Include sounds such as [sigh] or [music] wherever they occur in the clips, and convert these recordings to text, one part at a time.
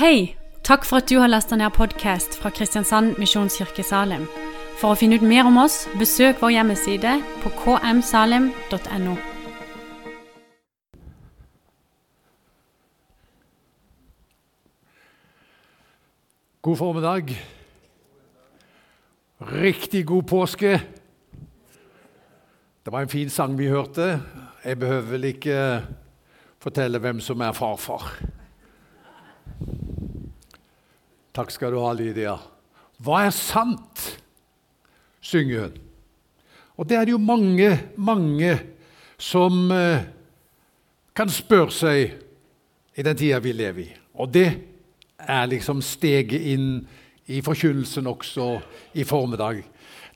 Hei! Takk for at du har lasta ned podkast fra Kristiansand Misjonskirke Salim. For å finne ut mer om oss, besøk vår hjemmeside på kmsalim.no. God formiddag. Riktig god påske. Det var en fin sang vi hørte. Jeg behøver vel ikke fortelle hvem som er farfar. Takk skal du ha, Lydia. Hva er sant? synger hun. Og det er det jo mange, mange som eh, kan spørre seg i den tida vi lever i. Og det er liksom steget inn i forkynnelsen også i formiddag.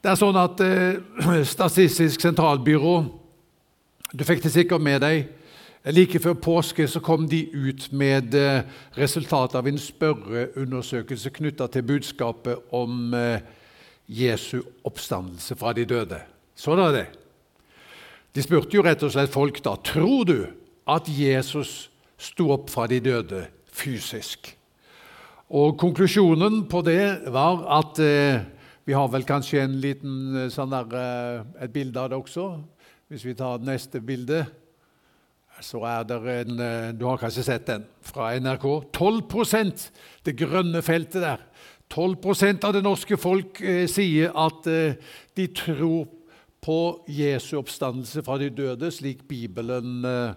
Det er sånn at eh, [clears throat] Statistisk sentralbyrå Du fikk det sikkert med deg. Like før påske så kom de ut med eh, resultatet av en spørreundersøkelse knytta til budskapet om eh, Jesu oppstandelse fra de døde. Så er det? De spurte jo rett og slett folk da tror du at Jesus sto opp fra de døde fysisk. Og Konklusjonen på det var at eh, vi har vel kanskje en liten eh, sånn der, et bilde av det også. Hvis vi tar neste bilde, så er det en eh, Du har kanskje sett den fra NRK. 12% det grønne feltet der. 12% av det norske folk eh, sier at eh, de tror på Jesu oppstandelse fra de døde, slik Bibelen eh,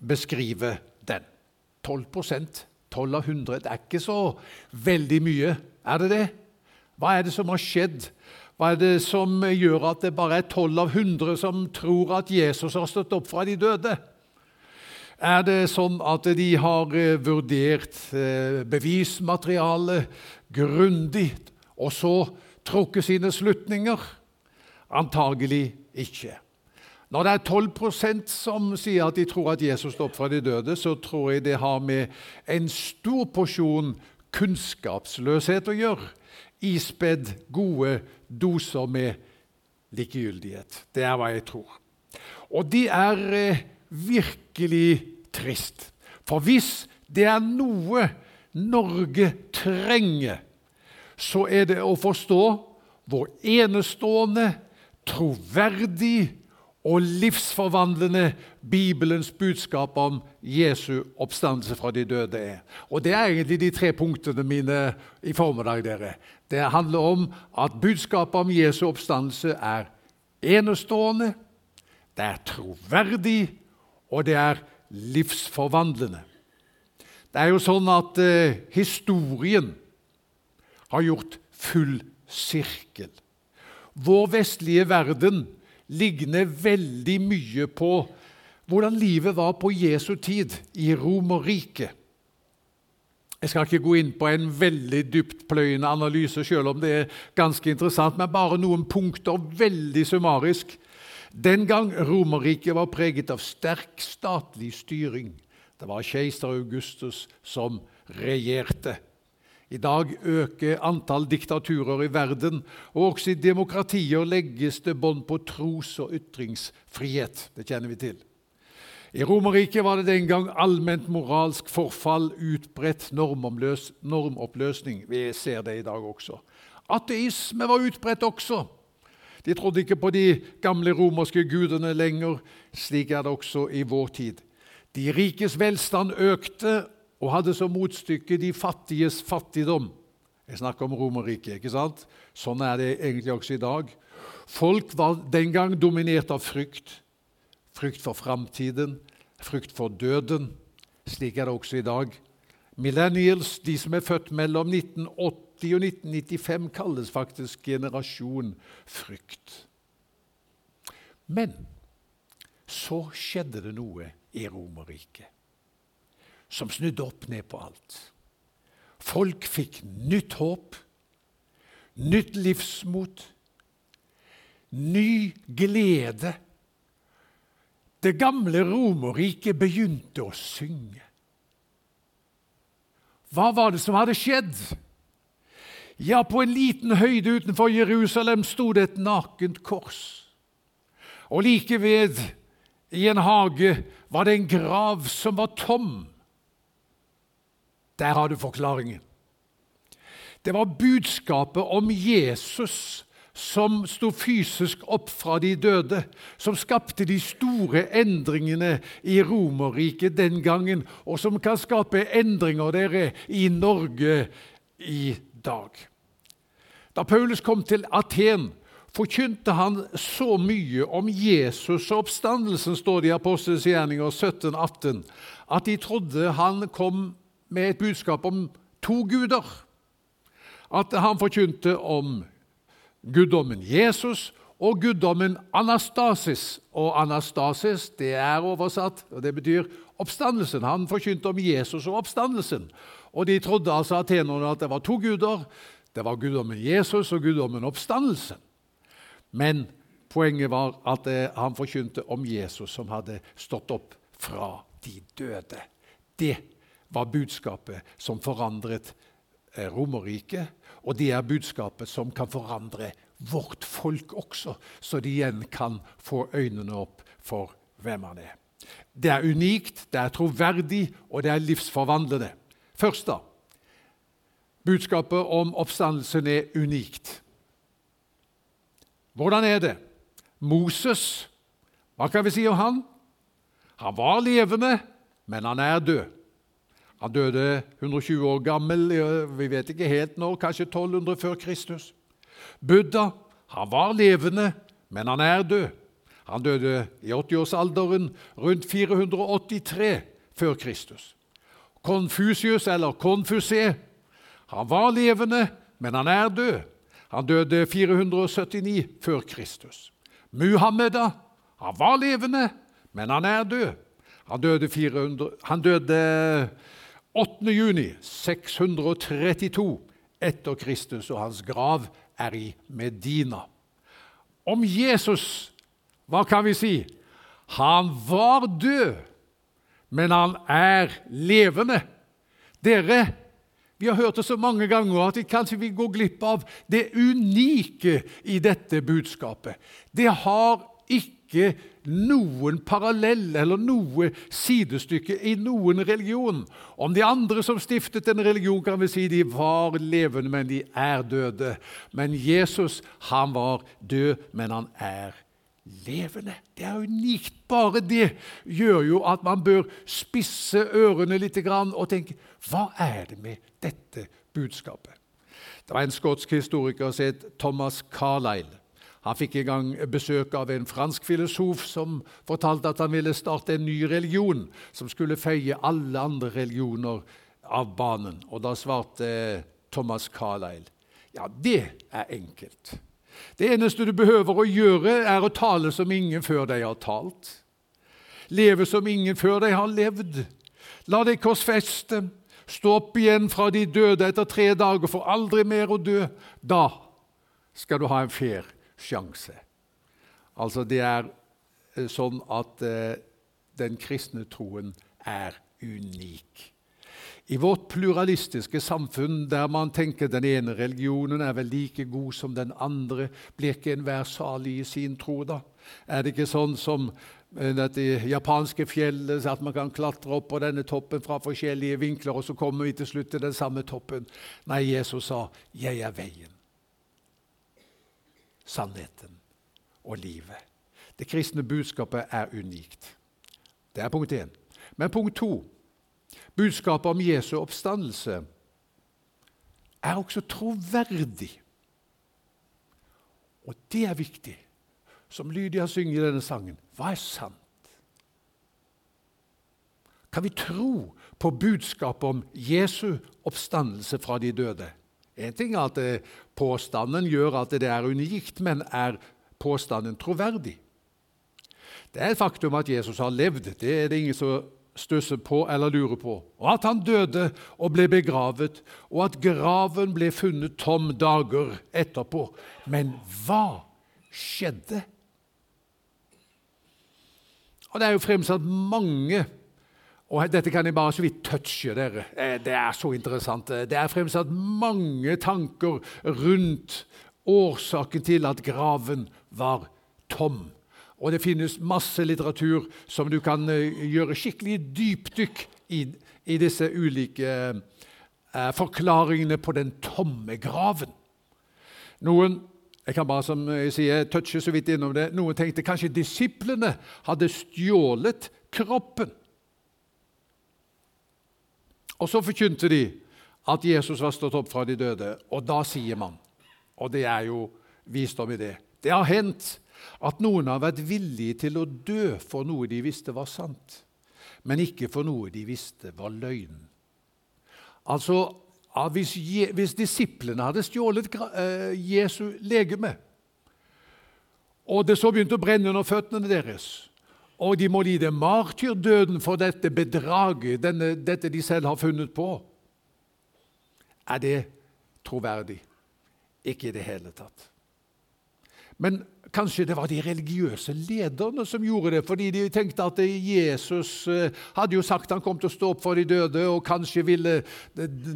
beskriver den. 12% 12 av 100 det er ikke så veldig mye, er det det? Hva er det som har skjedd? Hva er det som gjør at det bare er 12 av 100 som tror at Jesus har stått opp fra de døde? Er det sånn at de har eh, vurdert eh, bevismaterialet grundig og så trukket sine slutninger? Antagelig ikke. Når det er 12% som sier at de tror at Jesus står opp fra de døde, så tror jeg det har med en stor porsjon kunnskapsløshet å gjøre, ispedd gode doser med likegyldighet. Det er hva jeg tror. Og de er eh, virkelig trist. For hvis det er noe Norge trenger, så er det å forstå hvor enestående, troverdig og livsforvandlende Bibelens budskap om Jesu oppstandelse fra de døde er. Og Det er egentlig de tre punktene mine i formiddag. dere. Det handler om at budskapet om Jesu oppstandelse er enestående, det er troverdig, og det er livsforvandlende. Det er jo sånn at eh, historien har gjort full sirkel. Vår vestlige verden ligner veldig mye på hvordan livet var på Jesu tid i Romerriket. Jeg skal ikke gå inn på en veldig dyptpløyende analyse, selv om det er ganske interessant, men bare noen punkter veldig summarisk. Den gang Romerriket var preget av sterk statlig styring. Det var keiser Augustus som regjerte. I dag øker antall diktaturer i verden, og også i demokratier legges det bånd på tros- og ytringsfrihet. Det kjenner vi til. I Romerriket var det den gang allment moralsk forfall, utbredt normoppløsning. Vi ser det i dag også. Ateisme var utbredt også. De trodde ikke på de gamle romerske gudene lenger. Slik er det også i vår tid. De rikes velstand økte, og hadde som motstykke de fattiges fattigdom. Jeg snakker om Romerriket. ikke sant? Sånn er det egentlig også i dag. Folk var den gang dominert av frykt. Frykt for framtiden, frykt for døden. Slik er det også i dag. Millennials, de som er født mellom 1980 og 1995, kalles faktisk generasjon frykt. Men så skjedde det noe i Romerriket som snudde opp ned på alt. Folk fikk nytt håp, nytt livsmot, ny glede. Det gamle Romerriket begynte å synge. Hva var det som hadde skjedd? Ja, på en liten høyde utenfor Jerusalem sto det et nakent kors. Og like ved, i en hage, var det en grav som var tom. Der har du forklaringen. Det var budskapet om Jesus som sto fysisk opp fra de døde, som skapte de store endringene i Romerriket den gangen, og som kan skape endringer dere i Norge i dag. Da Paulus kom til Aten, forkynte han så mye om Jesus og oppstandelsen, står det i Apostelens gjerninger 17-18, at de trodde han kom med et budskap om to guder. At han forkynte om guddommen Jesus og guddommen Anastasis. Og Anastasis det er oversatt, og det betyr oppstandelsen. Han forkynte om Jesus og oppstandelsen. Og de trodde altså atenerne at det var to guder. Det var guddommen Jesus og guddommen oppstandelsen. Men poenget var at eh, han forkynte om Jesus som hadde stått opp fra de døde. Det var budskapet som forandret eh, Romerriket, og det er budskapet som kan forandre vårt folk også, så de igjen kan få øynene opp for hvem han er. Det er unikt, det er troverdig, og det er livsforvandlende. Først, da. Budskapet om oppstandelsen er unikt. Hvordan er det? Moses, hva kan vi si om han? Han var levende, men han er død. Han døde 120 år gammel, vi vet ikke helt når, kanskje 1200 før Kristus. Buddha han var levende, men han er død. Han døde i 80-årsalderen rundt 483 før Kristus. Konfusius, eller Konfusé, han var levende, men han er død. Han døde 479 før Kristus. Muhammed han var levende, men han er død. Han døde, 400, han døde 8. juni 632 etter Kristus, og hans grav er i Medina. Om Jesus, hva kan vi si? Han var død, men han er levende. Dere, vi har hørt det så mange ganger at vi kanskje vi går glipp av det unike i dette budskapet. Det har ikke noen parallell eller noe sidestykke i noen religion. Om de andre som stiftet en religion, kan vi si de var levende, men de er døde. Men Jesus, han var død, men han er levende. Det er unikt. Bare det gjør jo at man bør spisse ørene litt og tenke hva er det med dette budskapet? Det var en skotsk historiker som het Thomas Carlyle. Han fikk en gang besøk av en fransk filosof som fortalte at han ville starte en ny religion som skulle feie alle andre religioner av banen. Og da svarte Thomas Carlyle ja, det er enkelt. Det eneste du behøver å gjøre, er å tale som ingen før deg har talt. Leve som ingen før deg har levd. La deg korsfeste. Stå opp igjen fra de døde etter tre dager, for aldri mer å dø. Da skal du ha en fair sjanse. Altså, det er eh, sånn at eh, den kristne troen er unik. I vårt pluralistiske samfunn, der man tenker den ene religionen er vel like god som den andre, blir ikke enhver salig i sin tro, da? Er det ikke sånn som eh, dette japanske fjellet, at man kan klatre opp på denne toppen fra forskjellige vinkler, og så kommer vi til slutt til den samme toppen? Nei, Jesus sa 'Jeg er veien' sannheten og livet. Det kristne budskapet er unikt. Det er punkt én. Men punkt to budskapet om Jesu oppstandelse er også troverdig. Og det er viktig. Som Lydia synger i denne sangen hva er sant? Kan vi tro på budskapet om Jesu oppstandelse fra de døde? En ting er at eh, påstanden gjør at det er unikt, men er påstanden troverdig? Det er et faktum at Jesus har levd. Det er det ingen som stusser på eller lurer på. Og at han døde og ble begravet, og at graven ble funnet tom dager etterpå. Men hva skjedde? Og Det er jo fremsatt mange og Dette kan jeg bare så vidt touche dere. Eh, det er så interessant. Det er fremsatt mange tanker rundt årsaken til at graven var tom. Og det finnes masse litteratur som du kan eh, gjøre skikkelig dypdykk i, i disse ulike eh, forklaringene på den tomme graven. Noen jeg kan bare som jeg sier, touche så vidt innom det, noen tenkte kanskje disiplene hadde stjålet kroppen. Og så forkynte de at Jesus var stått opp fra de døde, og da sier man, og det er jo visdom i det Det har hendt at noen har vært villige til å dø for noe de visste var sant, men ikke for noe de visste var løgn. Altså, hvis, hvis disiplene hadde stjålet eh, Jesu legeme, og det så begynte å brenne under føttene deres, og de må lide martyrdøden for dette bedraget, denne, dette de selv har funnet på, er det troverdig? Ikke i det hele tatt. Men kanskje det var de religiøse lederne som gjorde det, fordi de tenkte at Jesus eh, hadde jo sagt han kom til å stå opp for de døde, og kanskje ville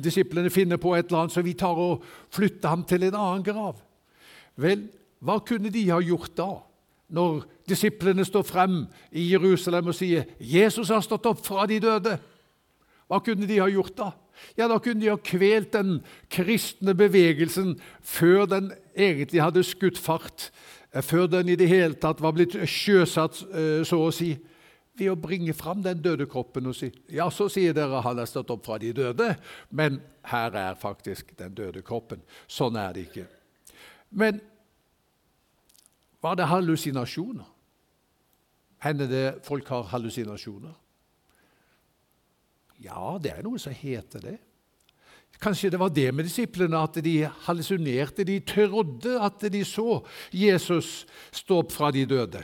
disiplene finne på et eller annet, så vi tar og flytter ham til en annen grav. Vel, hva kunne de ha gjort da? Når disiplene står frem i Jerusalem og sier 'Jesus har stått opp fra de døde', hva kunne de ha gjort da? Ja, Da kunne de ha kvelt den kristne bevegelsen før den egentlig hadde skutt fart, eh, før den i det hele tatt var blitt sjøsatt, eh, så å si, ved å bringe fram den døde kroppen og si ja, så sier dere han er stått opp fra de døde, men her er faktisk den døde kroppen. Sånn er det ikke. Men var det hallusinasjoner? Hender det folk har hallusinasjoner? Ja, det er noe som heter det. Kanskje det var det med disiplene, at de hallusinerte. De trodde at de så Jesus stå opp fra de døde.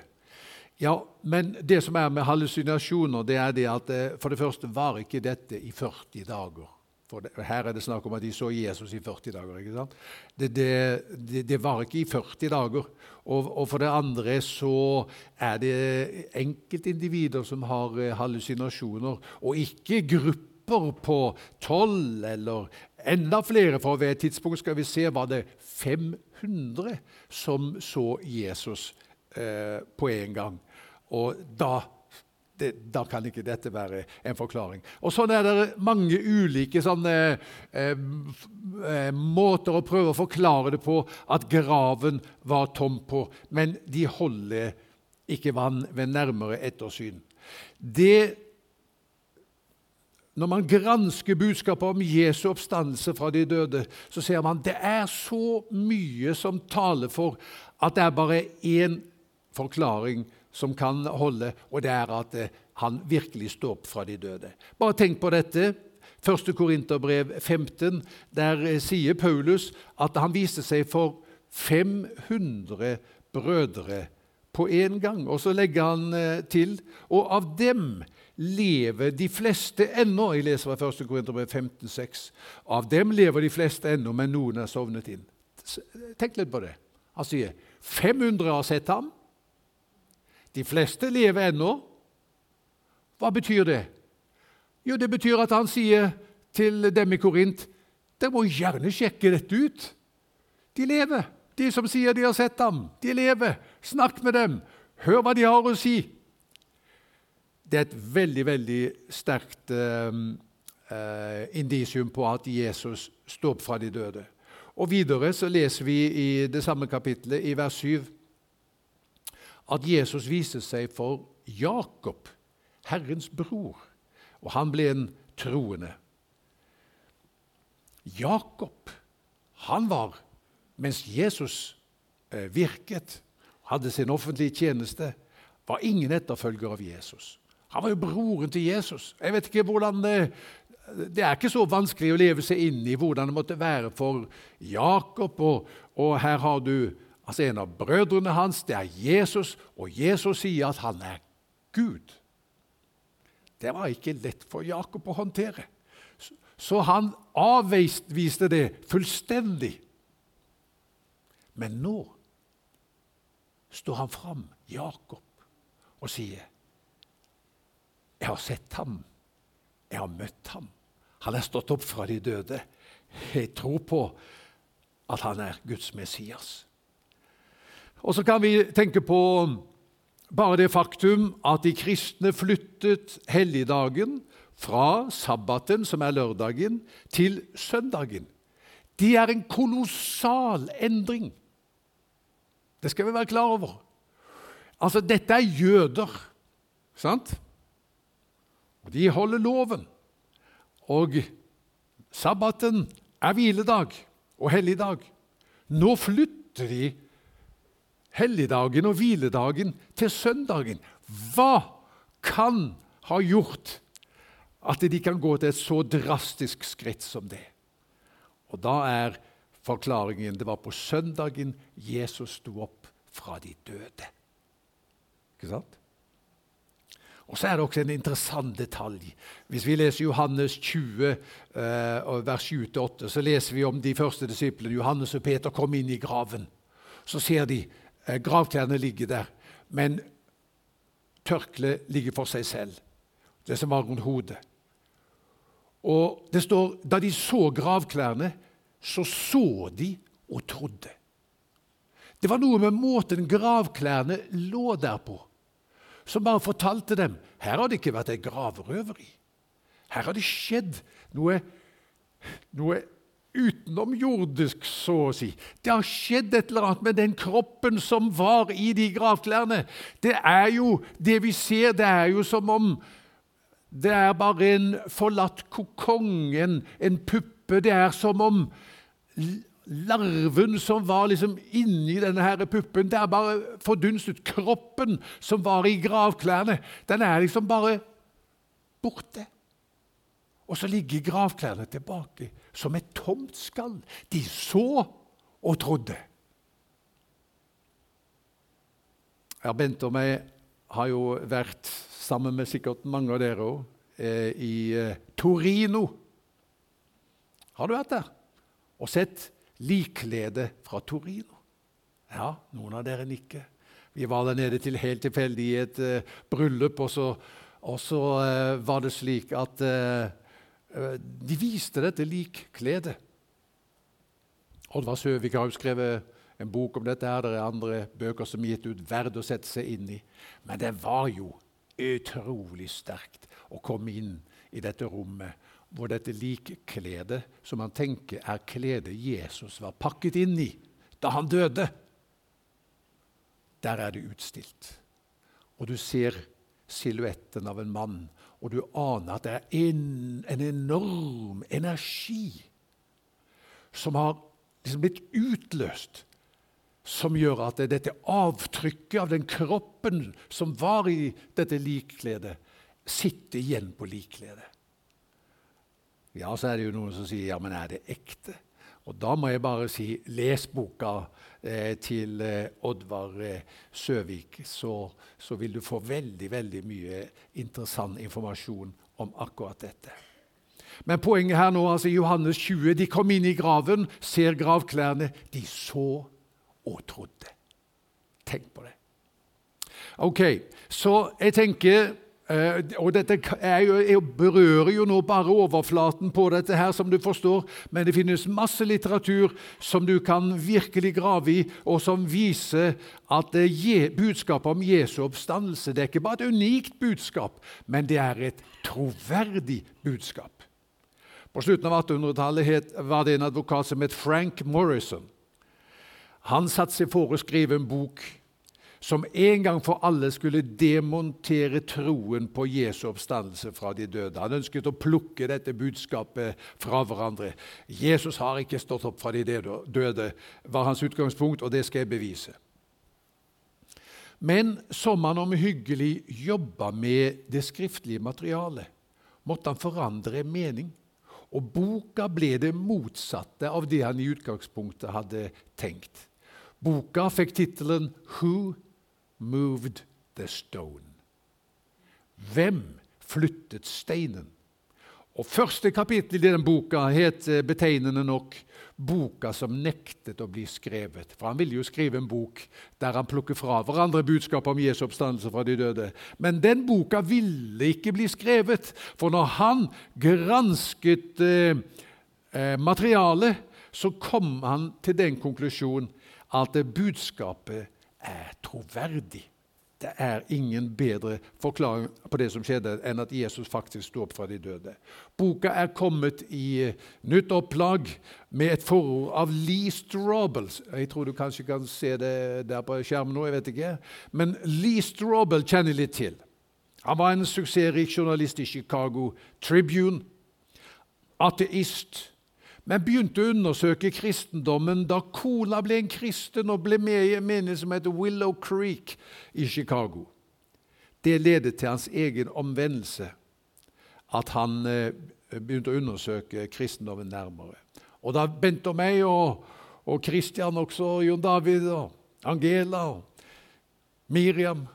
Ja, Men det som er med hallusinasjoner, det er det at eh, for det første var ikke dette i 40 dager. For det, her er det snakk om at de så Jesus i 40 dager. ikke sant? Det, det, det var ikke i 40 dager. Og, og, for det andre så er det enkeltindivider som har eh, hallusinasjoner, og ikke grupper på tolv eller enda flere. For ved et tidspunkt skal vi se var det 500 som så Jesus eh, på en gang. Og da det, da kan ikke dette være en forklaring. Og Sånn er det mange ulike sånne, eh, eh, måter å prøve å forklare det på at graven var tom på, men de holder ikke vann ved nærmere ettersyn. Det, når man gransker budskapet om Jesu oppstandelse fra de døde, så ser man at det er så mye som taler for at det er bare én forklaring som kan holde, og det er at eh, han virkelig står opp fra de døde. Bare tenk på dette. 1. Korinterbrev 15, der eh, sier Paulus at han viste seg for 500 brødre på en gang. Og så legger han eh, til og av dem lever de fleste ennå. Jeg leser fra 1. Korinterbrev 15, 6. Av dem lever de fleste ennå, men noen er sovnet inn. Tenk litt på det. Han sier 500 har sett ham. De fleste lever ennå. Hva betyr det? Jo, det betyr at han sier til dem i Korint dere må gjerne sjekke dette ut. De lever. De som sier de har sett ham, de lever. Snakk med dem. Hør hva de har å si. Det er et veldig, veldig sterkt eh, eh, indisium på at Jesus står opp fra de døde. Og Videre så leser vi i det samme kapittelet, i vers 7, at Jesus viste seg for Jakob, Herrens bror, og han ble en troende. Jakob, han var, mens Jesus eh, virket, hadde sin offentlige tjeneste, var ingen etterfølger av Jesus. Han var jo broren til Jesus. Jeg vet ikke hvordan det, det er ikke så vanskelig å leve seg inn i hvordan det måtte være for Jakob. Og, og her har du Altså En av brødrene hans det er Jesus, og Jesus sier at han er Gud. Det var ikke lett for Jakob å håndtere. Så han avviste det fullstendig. Men nå står han fram, Jakob, og sier Jeg har sett ham. Jeg har møtt ham. Han er stått opp fra de døde. Jeg tror på at han er Guds Messias. Og så kan vi tenke på bare det faktum at de kristne flyttet helligdagen fra sabbaten, som er lørdagen, til søndagen. Det er en kolossal endring. Det skal vi være klar over. Altså, dette er jøder, sant? De holder loven. Og sabbaten er hviledag og helligdag. Nå flytter de helligdagen og hviledagen til søndagen. Hva kan ha gjort at de kan gå til et så drastisk skritt som det? Og da er forklaringen det var på søndagen Jesus sto opp fra de døde. Ikke sant? Og så er det også en interessant detalj. Hvis vi leser Johannes 20, eh, vers 7-8, så leser vi om de første disiplene. Johannes og Peter kom inn i graven. Så ser de gravklærne ligger der, men tørkleet ligger for seg selv, det som var rundt hodet. Og det står da de så gravklærne, så så de og trodde. Det var noe med måten gravklærne lå der på som bare fortalte dem her har det ikke vært et gravrøveri. Her har det skjedd noe, noe utenomjordisk, så å si. Det har skjedd et eller annet med den kroppen som var i de gravklærne. Det er jo, det vi ser, det er jo som om det er bare en forlatt kokong, en, en puppe. Det er som om larven som var liksom inni denne her puppen, det er bare fordunstet. Kroppen som var i gravklærne, den er liksom bare borte. Og så ligger gravklærne tilbake som et tomt skall. De så og trodde. Ja, Bente og meg har jo vært sammen med sikkert mange av dere òg eh, i eh, Torino. Har du vært der og sett likkledet fra Torino. Ja, noen av dere nikker. Vi var der nede til helt tilfeldig i et uh, bryllup, og så, og så uh, var det slik at uh, de viste dette likkledet. Oddvar Søvik har jo skrevet en bok om dette. her. Det er andre bøker som er gitt ut, verd å sette seg inn i. Men det var jo utrolig sterkt å komme inn i dette rommet hvor dette likkledet, som man tenker er kledet Jesus var pakket inn i da han døde, der er det utstilt. Og du ser silhuetten av en mann, og du aner at det er en, en enorm energi som har liksom blitt utløst, som gjør at dette avtrykket av den kroppen som var i dette likkledet, sitter igjen på likkledet. Ja, så er det jo noen som sier ja, men er det ekte? Og da må jeg bare si les boka eh, til eh, Oddvar eh, Søvik, så, så, vil du få veldig, veldig mye interessant informasjon om akkurat dette. Men poenget her nå, altså Johannes 20, de kom inn i graven, ser gravklærne. De så og trodde. Tenk på det. Ok, så jeg tenker og Dette jo, jeg berører jo nå bare overflaten på dette, her, som du forstår, men det finnes masse litteratur som du kan virkelig grave i, og som viser at uh, budskapet om Jesu oppstandelse det er ikke bare et unikt budskap, men det er et troverdig budskap. På slutten av 1800-tallet var det en advokat som het Frank Morrison. Han satte seg for å skrive en bok som en gang for alle skulle demontere troen på Jesu oppstandelse fra de døde. Han ønsket å plukke dette budskapet fra hverandre. Jesus har ikke stått opp fra de døde, var hans utgangspunkt, og det skal jeg bevise. Men som han omhyggelig jobba med det skriftlige materialet, måtte han forandre mening. Og boka ble det motsatte av det han i utgangspunktet hadde tenkt. Boka fikk tittelen 'Who moved the stone. Hvem flyttet steinen? Og Første kapittel i den boka het eh, betegnende nok 'Boka som nektet å bli skrevet'. For Han ville jo skrive en bok der han plukker fra hverandre budskap om Jesu oppstandelse fra de døde. Men den boka ville ikke bli skrevet, for når han gransket eh, eh materialet, så kom han til den konklusjon at budskapet er troverdig. Det er ingen bedre forklaring på det som skjedde, enn at Jesus faktisk sto opp fra de døde. Boka er kommet i nytt opplag med et forord av Lee Strobel. Jeg tror du kanskje kan se det der på skjermen nå, jeg vet ikke. Men Lee Strobel kjenner litt til. Han var en suksessrik journalist i Chicago Tribune. Ateist men begynte å undersøke kristendommen da Cola ble en kristen og ble med i en menighet som heter Willow Creek i Chicago. Det ledet til hans egen omvendelse, at han eh, begynte å undersøke kristendommen nærmere. Og da Bent og meg og, og Christian også, Jon David og Angela og Miriam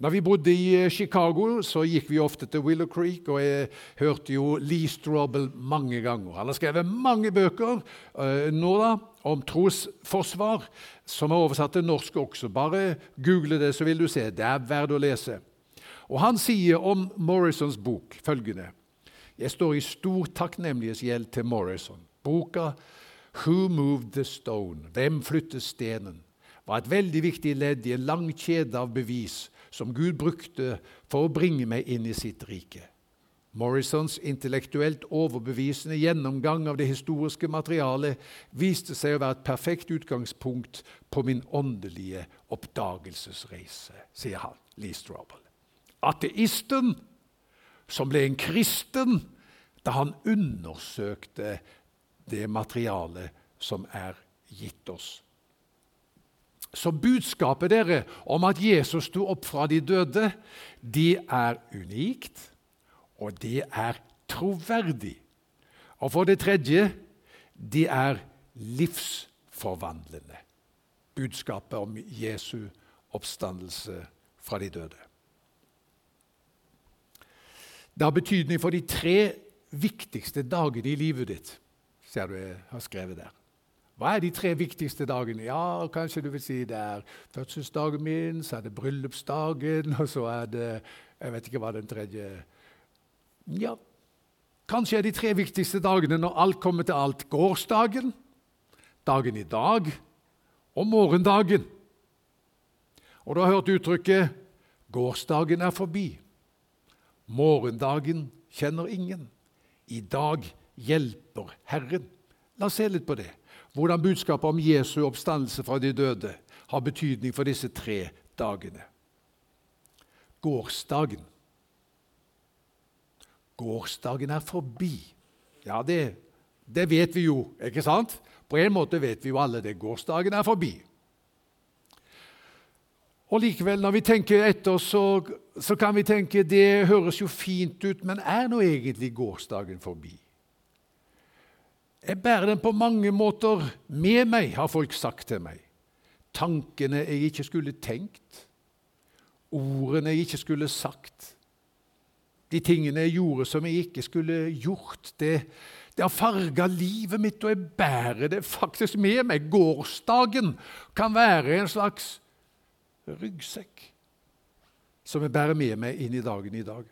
da vi bodde i eh, Chicago, så gikk vi ofte til Willow Creek, og jeg hørte jo Lee Strobel mange ganger. Han har skrevet mange bøker uh, nå da, om trosforsvar, som er oversatt til norsk også. Bare google det, så vil du se. Det er verdt å lese. Og Han sier om Morrisons bok følgende Jeg står i stor takknemlighetsgjeld til Morrison. Boka 'Who Moved the Stone?' Hvem flyttet stenen? Var et veldig viktig ledd i en lang kjede av bevis som Gud brukte for å bringe meg inn i sitt rike. Morrisons intellektuelt overbevisende gjennomgang av det historiske materialet viste seg å være et perfekt utgangspunkt på min åndelige oppdagelsesreise, sier han, Lee Strobel. Ateisten som ble en kristen da han undersøkte det materialet som er gitt oss. Så budskapet dere om at Jesus sto opp fra de døde, det er unikt, og det er troverdig. Og for det tredje det er livsforvandlende. Budskapet om Jesu oppstandelse fra de døde. Det har betydning for de tre viktigste dagene i livet ditt, ser du jeg har skrevet der. Hva er de tre viktigste dagene? Ja, Kanskje du vil si det er fødselsdagen min, så er det bryllupsdagen, [laughs] og så er det Jeg vet ikke hva den tredje Ja, kanskje er de tre viktigste dagene når alt kommer til alt, gårsdagen, dagen i dag og morgendagen. Og du har hørt uttrykket 'gårsdagen er forbi'. Morgendagen kjenner ingen. I dag hjelper Herren. La oss se litt på det hvordan budskapet om Jesu oppstandelse fra de døde har betydning for disse tre dagene. Gårsdagen. Gårsdagen er forbi. Ja, det, det vet vi jo, ikke sant? På en måte vet vi jo alle det. Gårsdagen er forbi. Og likevel, når vi tenker etter, så, så kan vi tenke det høres jo fint ut, men er nå egentlig gårsdagen forbi? Jeg bærer den på mange måter med meg, har folk sagt til meg. Tankene jeg ikke skulle tenkt, ordene jeg ikke skulle sagt, de tingene jeg gjorde som jeg ikke skulle gjort. Det, det har farga livet mitt, og jeg bærer det faktisk med meg. Gårsdagen kan være en slags ryggsekk som jeg bærer med meg inn i dagen i dag.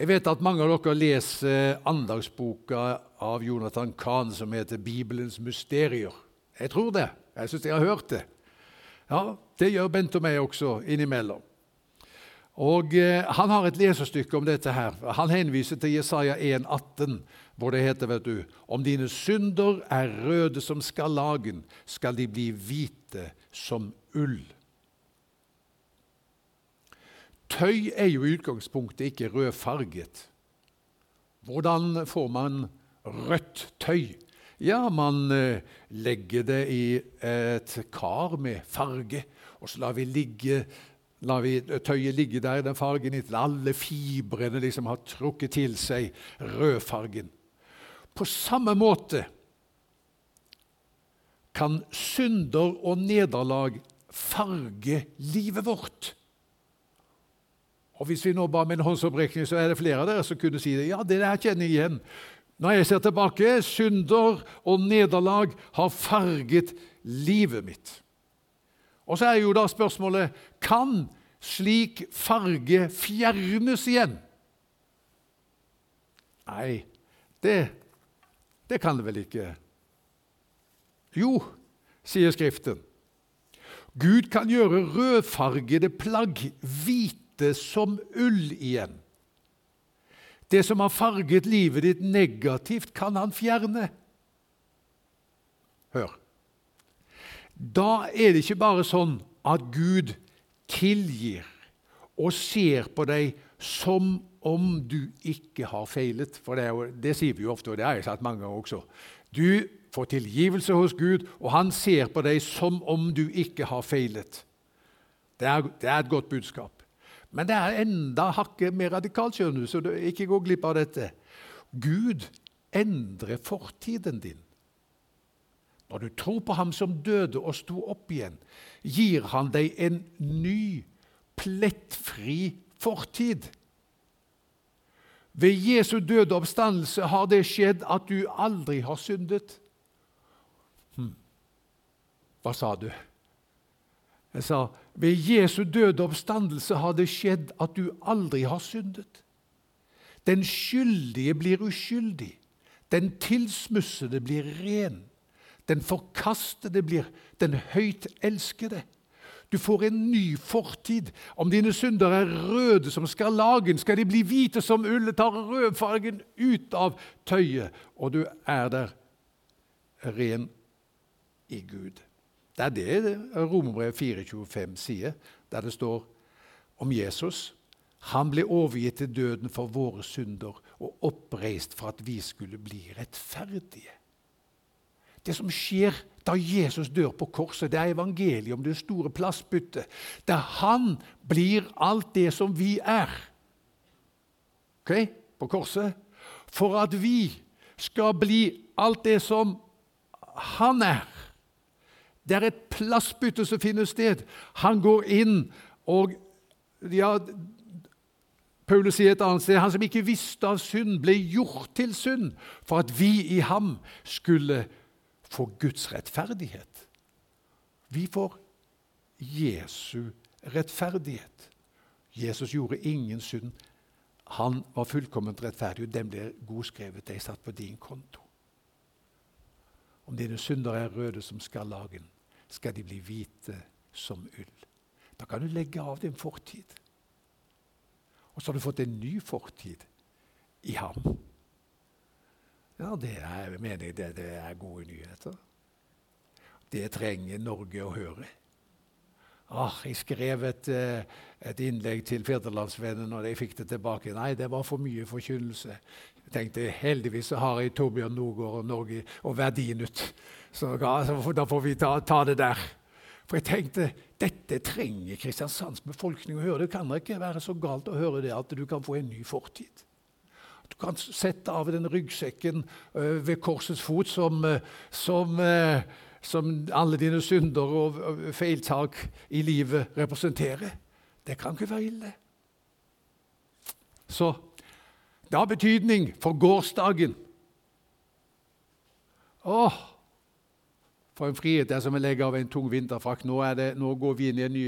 Jeg vet at mange av dere leser andagsboka av Jonathan Kahn som heter 'Bibelens mysterier'. Jeg tror det. Jeg syns jeg har hørt det. Ja, Det gjør Bent og meg også innimellom. Og eh, Han har et lesestykke om dette. her. Han henviser til Jesaja 1,18, hvor det heter vet du, om dine synder er røde som skallagen, skal de bli hvite som ull. Tøy er jo i utgangspunktet ikke rødfarget. Hvordan får man rødt tøy? Ja, man eh, legger det i et kar med farge, og så lar vi, ligge, lar vi tøyet ligge der i den fargen inntil alle fibrene liksom har trukket til seg rødfargen. På samme måte kan synder og nederlag farge livet vårt. Og Hvis vi nå ba med en håndsopprekning, så er det flere av dere som kunne si det. Ja, det der kjenner jeg igjen. Når jeg ser tilbake, synder og nederlag har farget livet mitt. Og så er jo da spørsmålet kan slik farge fjernes igjen? Nei, det, det kan det vel ikke. Jo, sier Skriften. Gud kan gjøre rødfargede plagg hvite som ull igjen. Det som har farget livet ditt negativt, kan han fjerne. Hør. Da er det ikke bare sånn at Gud tilgir og ser på deg som om du ikke har feilet. For det, jo, det sier vi jo ofte, og det har jeg sagt mange ganger også. Du får tilgivelse hos Gud, og han ser på deg som om du ikke har feilet. Det er, det er et godt budskap. Men det er enda hakket mer radikalt, skjønner du, så du ikke gå glipp av dette. Gud endrer fortiden din. Når du tror på ham som døde og sto opp igjen, gir han deg en ny, plettfri fortid. Ved Jesu døde oppstandelse har det skjedd at du aldri har syndet. Hm. Hva sa du? Jeg sa ved Jesu døde oppstandelse har det skjedd at du aldri har syndet. Den skyldige blir uskyldig. Den tilsmussede blir ren. Den forkastede blir den høyt elskede. Du får en ny fortid. Om dine synder er røde som skarlagen, skal de bli hvite som ull. Tar rødfargen ut av tøyet, og du er der ren i Gud. Det er det Romerbrevet 4,25 sier, der det står om Jesus. Han ble overgitt til døden for våre synder og oppreist for at vi skulle bli rettferdige. Det som skjer da Jesus dør på korset, det er evangeliet om det store plassbyttet. Der han blir alt det som vi er Ok, på korset. For at vi skal bli alt det som han er. Det er et plassbytte som finner sted. Han går inn og ja, Paulus sier et annet sted han som ikke visste av synd, ble gjort til synd for at vi i ham skulle få Guds rettferdighet. Vi får Jesu rettferdighet. Jesus gjorde ingen synd. Han var fullkomment rettferdig, og den ble godskrevet deg satt på din konto. Om dine synder er røde som skarlagen, skal de bli hvite som ull. Da kan du legge av din fortid. Og så har du fått en ny fortid i ham. Ja, det er, mener jeg det, det er gode nyheter. Det trenger Norge å høre. Ah, jeg skrev et, eh, et innlegg til Federlandsvennen, og jeg fikk det tilbake. Nei, det var for mye forkynnelse. Jeg tenkte heldigvis så har jeg Torbjørn Nogård og Norge og verdien ut. Så da får vi ta, ta, det der. For jeg tenkte dette trenger Kristiansands befolkning å høre. Det kan ikke være så galt å høre det at du kan få en ny fortid. Du kan sette av den ryggsekken uh, ved korsets fot som, uh, som, uh, som, alle dine synder og feiltak i livet representerer. Det kan ikke være ille. Så det har betydning for gårsdagen. Åh, for en frihet det er som å legge av en tung vinterfrakk. Nå, det, nå går vi inn i en ny,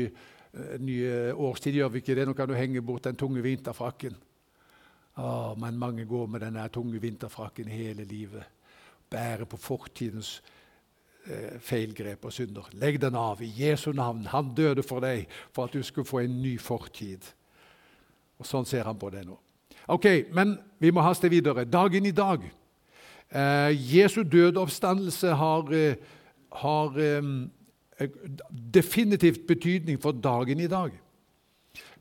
ny, årstid, gjør vi ikke det? Nå kan du henge bort den tunge vinterfrakken. Åh, men mange går med denne tunge vinterfrakken hele livet. Bærer på fortidens eh, feilgrep og synder. Legg den av i Jesu navn. Han døde for deg for at du skulle få en ny fortid. Og Sånn ser han på det nå. Ok, Men vi må haste videre. Dagen i dag. Eh, Jesu døde oppstandelse har, eh, har eh, definitivt betydning for dagen i dag.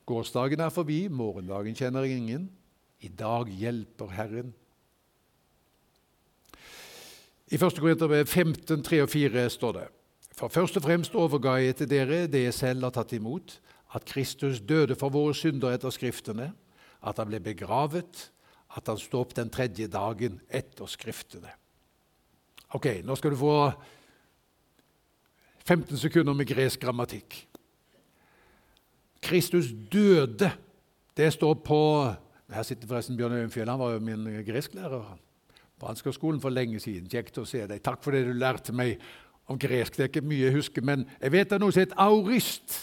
Gårsdagen er forbi, morgendagen kjenner ingen. I dag hjelper Herren. I 1. Korinterbrev 15, 3 og 4 står det For først og fremst overga jeg til dere det jeg selv har tatt imot, at Kristus døde for våre synder etter Skriftene, at han ble begravet, at han sto opp den tredje dagen etter Skriftene. Ok, nå skal du få 15 sekunder med gresk grammatikk. Kristus døde. Det står på her sitter forresten Bjørn Øyenfjell. Han var jo min gresklærer på Ansgarskolen for lenge siden. Kjekt å se deg. Takk for det du lærte meg om gresk. Det er ikke mye jeg husker, men jeg vet det er noe som heter aurist.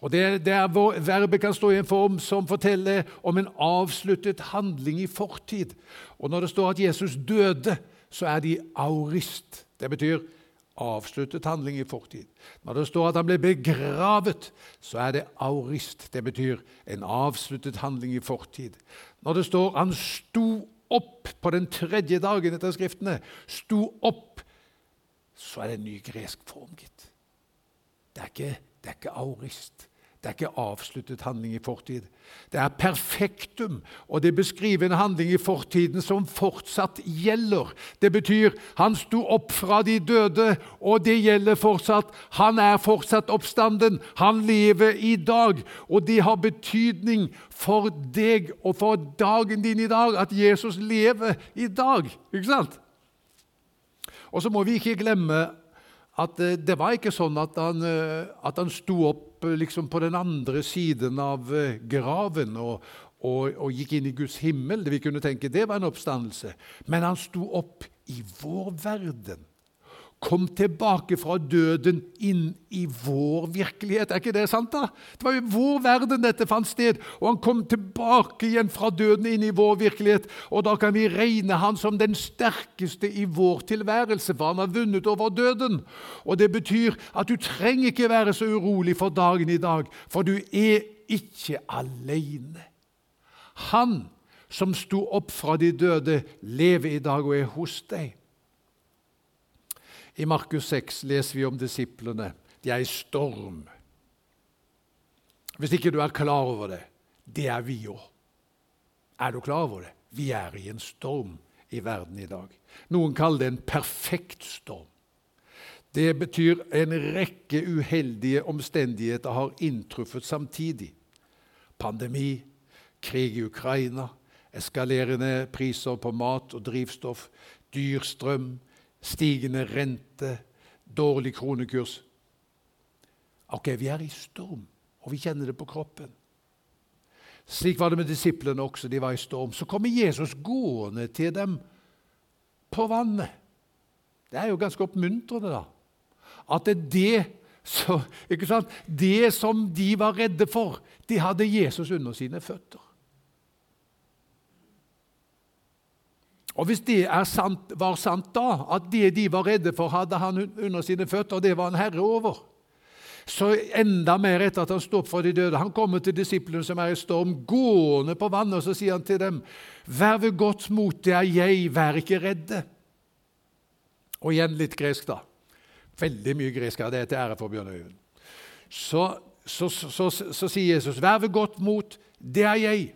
Og det, det er hvor Verbet kan stå i en form som forteller om en avsluttet handling i fortid. Og Når det står at Jesus døde, så er de aurist. Det betyr avsluttet handling i fortid. Når det står at han ble begravet, så er det aurist. Det betyr en avsluttet handling i fortid. Når det står han sto opp på den tredje dagen etter Skriftene, sto opp, så er det en ny gresk form, gitt. Det er ikke, det er ikke aurist. Det er ikke avsluttet handling i fortid. Det er perfektum, og det beskriver en handling i fortiden som fortsatt gjelder. Det betyr han sto opp fra de døde, og det gjelder fortsatt. Han er fortsatt oppstanden. Han lever i dag, og det har betydning for deg og for dagen din i dag at Jesus lever i dag. Ikke sant? Og så må vi ikke glemme at eh, det var ikke sånn at han, eh, at han sto opp eh, liksom på den andre siden av graven og, og, og, gikk inn i Guds himmel. Det vi kunne tenke det var en oppstandelse. Men han sto opp i vår verden kom tilbake fra døden inn i vår virkelighet. Er ikke det sant? da? Det var i vår verden dette fant sted, og han kom tilbake igjen fra døden inn i vår virkelighet. Og da kan vi regne han som den sterkeste i vår tilværelse, for han har vunnet over døden. Og det betyr at du trenger ikke være så urolig for dagen i dag, for du er ikke alene. Han som sto opp fra de døde, lever i dag og er hos deg. I Markus 6 leser vi om disiplene. De er i storm. Hvis ikke du er klar over det det er vi òg. Er du klar over det? Vi er i en storm i verden i dag. Noen kaller det en perfekt storm. Det betyr en rekke uheldige omstendigheter har inntruffet samtidig. Pandemi, krig i Ukraina, eskalerende priser på mat og drivstoff, dyr strøm, stigende rente, dårlig kronekurs. Ok, vi er i storm, og vi kjenner det på kroppen. Slik var det med disiplene også. De var i storm. Så kommer Jesus gående til dem på vannet. Det er jo ganske oppmuntrende, da. At det, det, så, det som de var redde for, de hadde Jesus under sine føtter. Og Hvis det sant, var sant da, at det de var redde for, hadde han under sine føtter, og det var en herre over, så enda mer etter at han sto opp fra de døde. Han kommer til disiplene som er i storm, gående på vannet, og så sier han til dem, Vær ved godt mot, det er jeg, vær ikke redde. Og igjen litt gresk, da. Veldig mye gresk av Det er til ære for Bjørn Øyvind. Så, så, så, så, sier Jesus, Vær ved godt mot, det er jeg.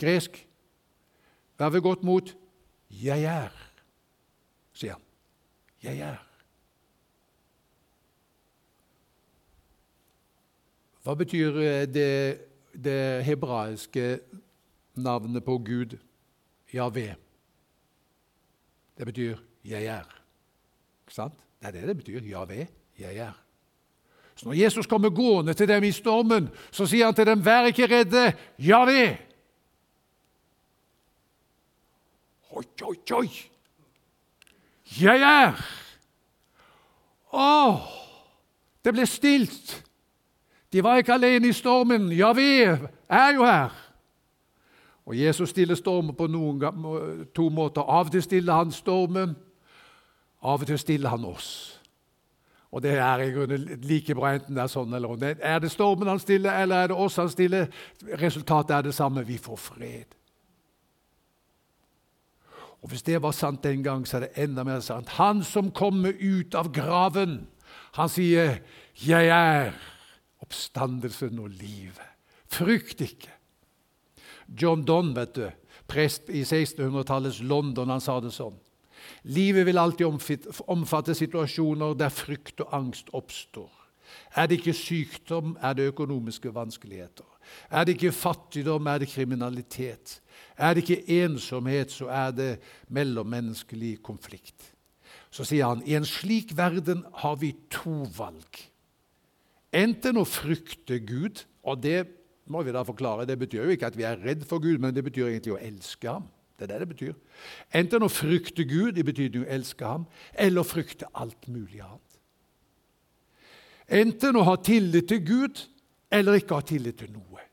Gresk. Vær ved godt mot, 'Jeg er', sier han. 'Jeg er'. Hva betyr eh, det, det hebraiske navnet på Gud, Javé? Det betyr 'jeg er'. Ikke sant? Det er det det betyr. Javé, jeg er. Så når Jesus kommer gående til dem i stormen, så sier han til dem, 'Vær ikke redde, Javé'. Oi, oi, oi! Jeg er Å! Det ble stilt. De var ikke alene i stormen. Ja, vi er jo her. Og Jesus stiller stormen på noen, to måter. Av og til stiller han stormen, av og til stiller han oss. Og det er i grunnen like bra enten det er sånn eller sånn. Er det stormen han stiller, eller er det oss han stiller? Resultatet er det samme. Vi får fred. Og Hvis det var sant den gang, så er det enda mer sant. Han som kommer ut av graven, han sier 'Jeg er oppstandelsen og livet'. Frykt ikke. John Donne, vet du, prest i 1600-tallets London, han sa det sånn. Livet vil alltid omfatte situasjoner der frykt og angst oppstår. Er det ikke sykdom, er det økonomiske vanskeligheter. Er det ikke fattigdom, er det kriminalitet. Er det ikke ensomhet, så er det mellommenneskelig konflikt. Så sier han i en slik verden har vi to valg. Enten å frykte Gud, og det må vi da forklare, det betyr jo ikke at vi er redd for Gud, men det betyr egentlig å elske ham. Det er det det betyr. Enten å frykte Gud, i betydning å elske ham, eller å frykte alt mulig annet. Enten å ha tillit til Gud eller ikke ha tillit til noe.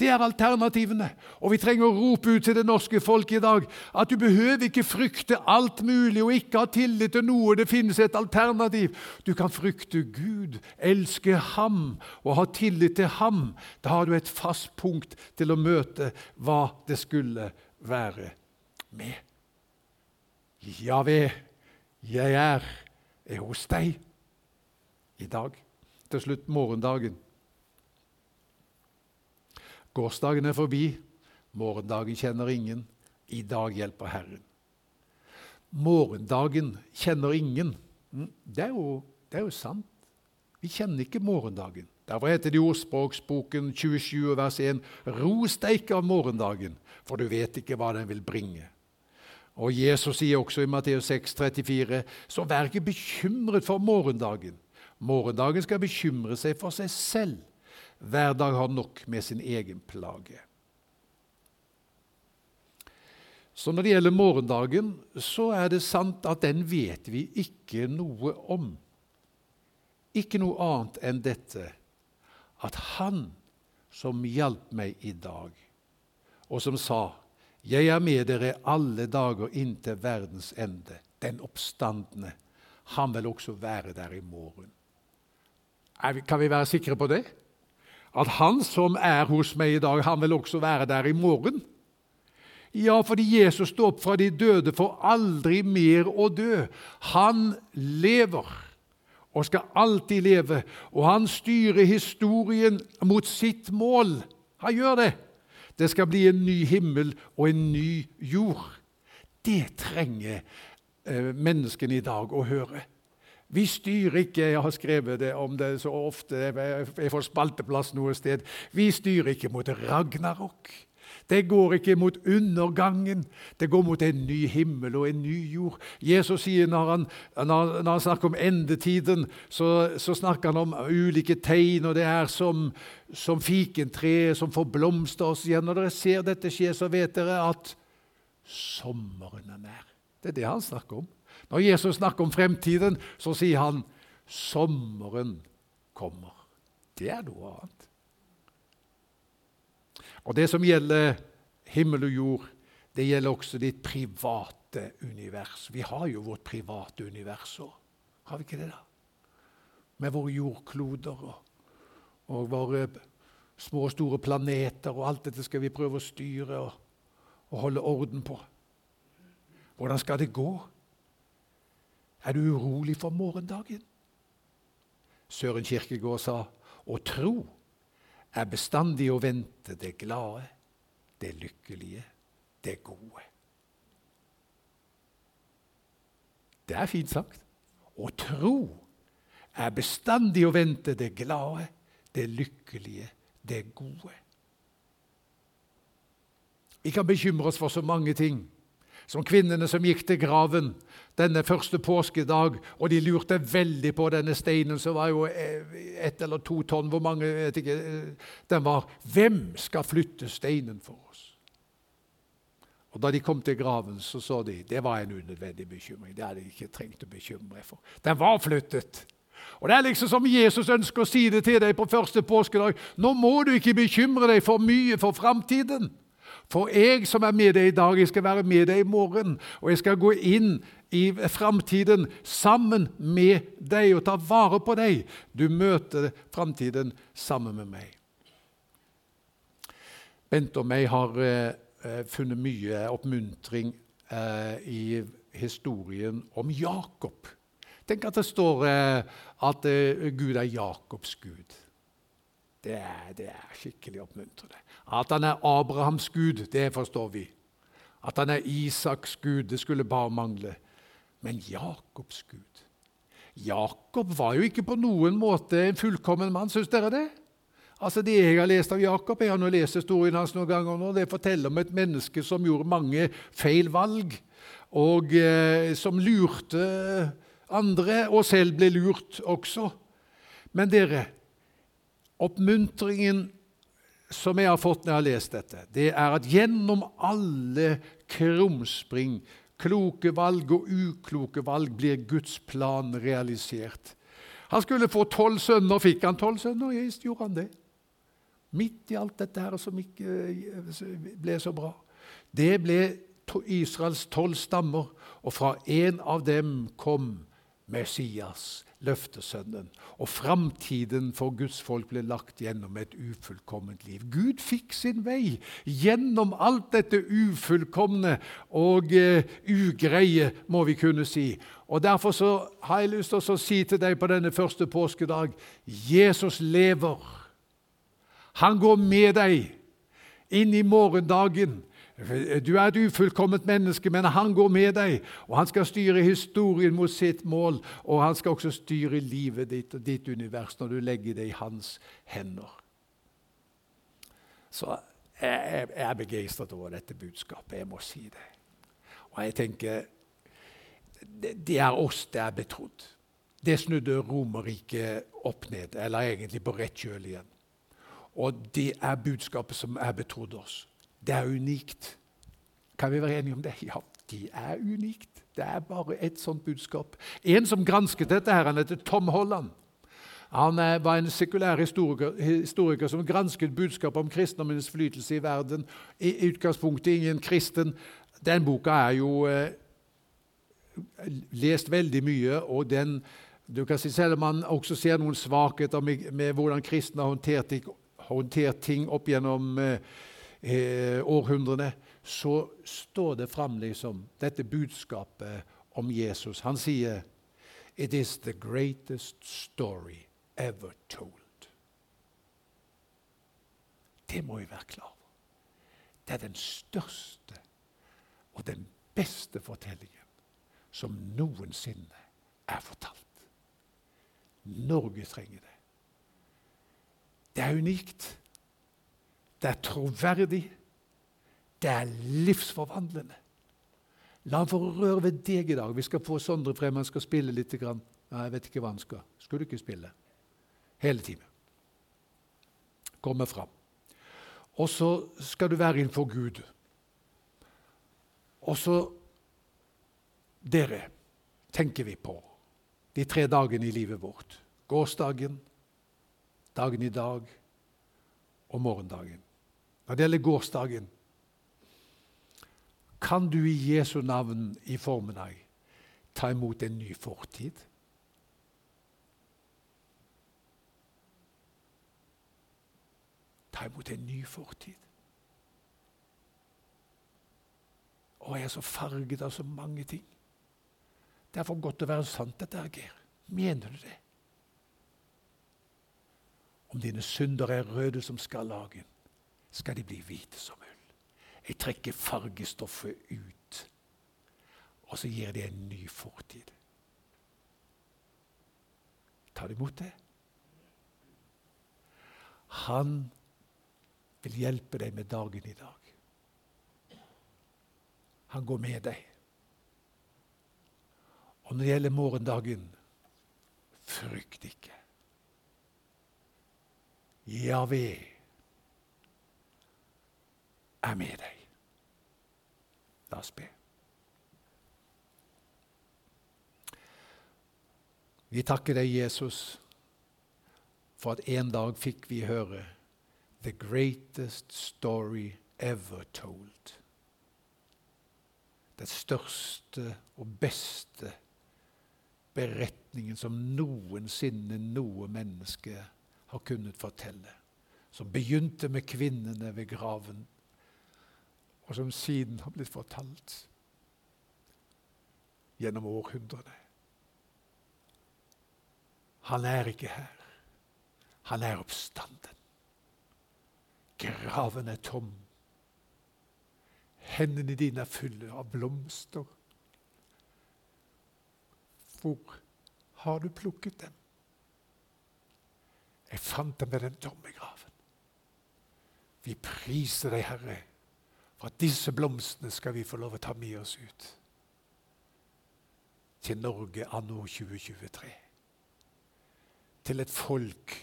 Det er alternativene. Og vi trenger å rope ut til det norske folk i dag at du behøver ikke frykte alt mulig og ikke ha tillit til noe. Det finnes et alternativ. Du kan frykte Gud, elske Ham og ha tillit til Ham. Da har du et fast punkt til å møte hva det skulle være med. Javé, jeg er, er hos deg i dag. Til slutt morgendagen. Gårsdagen er forbi, morgendagen kjenner ingen. I dag hjelper Herren. Morgendagen kjenner ingen. Mm, det er jo, det er jo sant. Vi kjenner ikke morgendagen. Derfor heter det i Ordspråksboken 27 vers 1.: Ros deg ikke av morgendagen, for du vet ikke hva den vil bringe. Og Jesus sier også i Matteus 6, 34, så vær ikke bekymret for morgendagen. Morgendagen skal bekymre seg for seg selv. Hver dag har nok med sin egen plage. Så når det gjelder morgendagen, så er det sant at den vet vi ikke noe om. Ikke noe annet enn dette at Han som hjalp meg i dag, og som sa 'Jeg er med dere alle dager inntil verdens ende', den oppstandende, han vil også være der i morgen. Kan vi være sikre på det? at han som er hos meg i dag, han vil også være der i morgen. Ja, fordi Jesus sto opp fra de døde for aldri mer å dø. Han lever og skal alltid leve, og han styrer historien mot sitt mål. Han gjør det. Det skal bli en ny himmel og en ny jord. Det trenger eh, menneskene i dag å høre. Vi styrer ikke Jeg har skrevet det om det så ofte. Jeg får spalteplass noe sted. Vi styrer ikke mot ragnarok. Det går ikke mot undergangen. Det går mot en ny himmel og en ny jord. Jesus sier når han, når, når han snakker om endetiden, så, så, snakker han om ulike tegn. og Det er som, som fikentreet som får blomster. Og igjen når dere ser dette skje, så vet dere at sommeren er nær. Det er det han snakker om. Når Jesus snakker om fremtiden, så sier han 'sommeren kommer'. Det er noe annet. Og Det som gjelder himmel og jord, det gjelder også ditt private univers. Vi har jo vårt private univers òg, har vi ikke det? da? Med våre jordkloder og, og, våre små og store planeter og alt dette skal vi prøve å styre og, og holde orden på. Hvordan skal det gå? Er du urolig for morgendagen? Søren Kirkegård sa å tro er bestandig å vente det glade, det lykkelige, det gode. Det er fint sagt. Å tro er bestandig å vente det glade, det lykkelige, det gode. Vi kan bekymre oss for så mange ting som kvinnene som gikk til graven denne første påskedag, og de lurte veldig på denne steinen, som var jo eh, ett eller to tonn Hvor mange vet ikke, eh, Den var Hvem skal flytte steinen for oss? Og Da de kom til graven, så så de det var en unødvendig bekymring. Det hadde de ikke trengt å bekymre for. Den var flyttet. Og Det er liksom som Jesus ønsker å si det til deg på første påskedag. Nå må du ikke bekymre deg for mye for framtiden. For jeg som er med deg i dag, jeg skal være med deg i morgen. Og jeg skal gå inn i framtiden sammen med deg og ta vare på deg. Du møter framtiden sammen med meg. Bent og meg har eh, eh, funnet mye oppmuntring eh, i historien om Jakob. Tenk at det står eh, at eh, Gud er Jakobs gud. Det er, det er skikkelig oppmuntrende. At han er Abrahams gud, det forstår vi. At han er Isaks gud, det skulle bare mangle. Men Jakobs gud Jakob var jo ikke på noen måte en fullkommen mann, syns dere det? Altså Det jeg har lest av Jakob, jeg har nå lest historien hans noen ganger nå, det forteller om et menneske som gjorde mange feil valg, og eh, som lurte andre, og selv ble lurt også. Men dere, oppmuntringen som jeg har fått når jeg har lest dette, det er at gjennom alle krumspring, kloke valg og ukloke valg, blir Guds plan realisert. Han skulle få tolv sønner. Fikk han tolv sønner? Ja, gjorde han det. Midt i alt dette her som ikke eh, ble så bra. Det ble Israels tolv stammer, og fra en av dem kom Messias, løftesønnen. Og framtiden for Guds folk ble lagt gjennom et ufullkomment liv. Gud fikk sin vei gjennom alt dette ufullkomne og uh, ugreie, må vi kunne si. Og Derfor så har jeg lyst til å si til deg på denne første påskedag Jesus lever. Han går med deg inn i morgendagen. Du er et ufullkomment menneske, men han går med deg. Og han skal styre historien mot sitt mål, og han skal også styre livet ditt og ditt univers når du legger det i hans hender. Så jeg, er begeistret over dette budskapet. Jeg må si det. Og jeg tenker det er oss det er betrodd. Det snudde Romerriket opp ned, eller egentlig på rett kjøl igjen. Og det er budskapet som er betrodd oss. Det er unikt. Kan vi være enige om det? Ja, det er unikt. Det er bare et sånt budskap. En som gransket dette, her, han heter Tom Holland. Han eh, var en sekulær historiker, historiker som gransket budskapet om kristendommens flytelse i verden. I utgangspunktet ingen kristen. Den boka er jo eh, lest veldig mye, og den du kan si, Selv om man også ser noen svakheter med, med hvordan kristne har håndtert, håndtert ting opp gjennom eh, eh, århundrene, så står det fram liksom, dette budskapet om Jesus. Han sier It is the greatest story ever told. Det må vi være klar over. Det er den største og den beste fortellingen som noensinne er fortalt. Norge trenger det. Det er unikt. Det er troverdig. Det er livsforvandlende. La han få røre ved deg i dag. Vi skal få Sondre frem. Han skal spille litt. Grann. Ja, jeg vet ikke hva han skal. Skulle ikke spille. Hele timen. Komme fram. Og så skal du være innenfor Gud. Og så Dere tenker vi på de tre dagene i livet vårt. Gårsdagen, dagen i dag og morgendagen. Når det gjelder gårsdagen, kan du i Jesu navn i formiddag ta imot en ny fortid? Ta imot en ny fortid. Og jeg er så farget av så mange ting. Det er for godt å være sant, dette her, Geir. Mener du det? Om dine synder er røde som skarlagen, skal de bli hvite som ull. Jeg trekker fargestoffet ut, og så gir det en ny fortid. Tar du imot det? Han vil hjelpe deg med dagen i dag. Han går med deg. Og når det gjelder morgendagen, frykt ikke. Javé er med deg. La oss be. Vi takker deg, Jesus, for at en dag fikk vi høre The greatest story ever told. Den største og beste beretningen som noensinne noe menneske har kunnet fortelle. Som begynte med kvinnene ved graven og som siden har blitt fortalt gjennom århundrene. Han er ikke her. Han er oppstanden. Graven er tom. Hendene dine er fulle av blomster. Hvor har du plukket dem? Jeg fant dem ved den tomme graven. Vi priser deg, Herre for at disse blomstene skal vi få lov å ta med oss ut til Norge anno 2023. Til et folk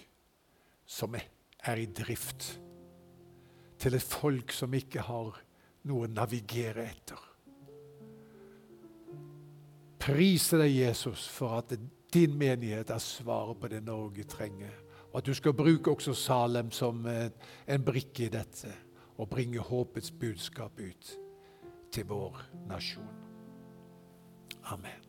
som er i drift. Til et folk som ikke har noe å navigere etter. Prise deg, Jesus, for at din menighet er svaret på det Norge trenger. Og at du skal bruke også Salem som en brikke i dette, og bringe håpets budskap ut til vår nasjon. Amen.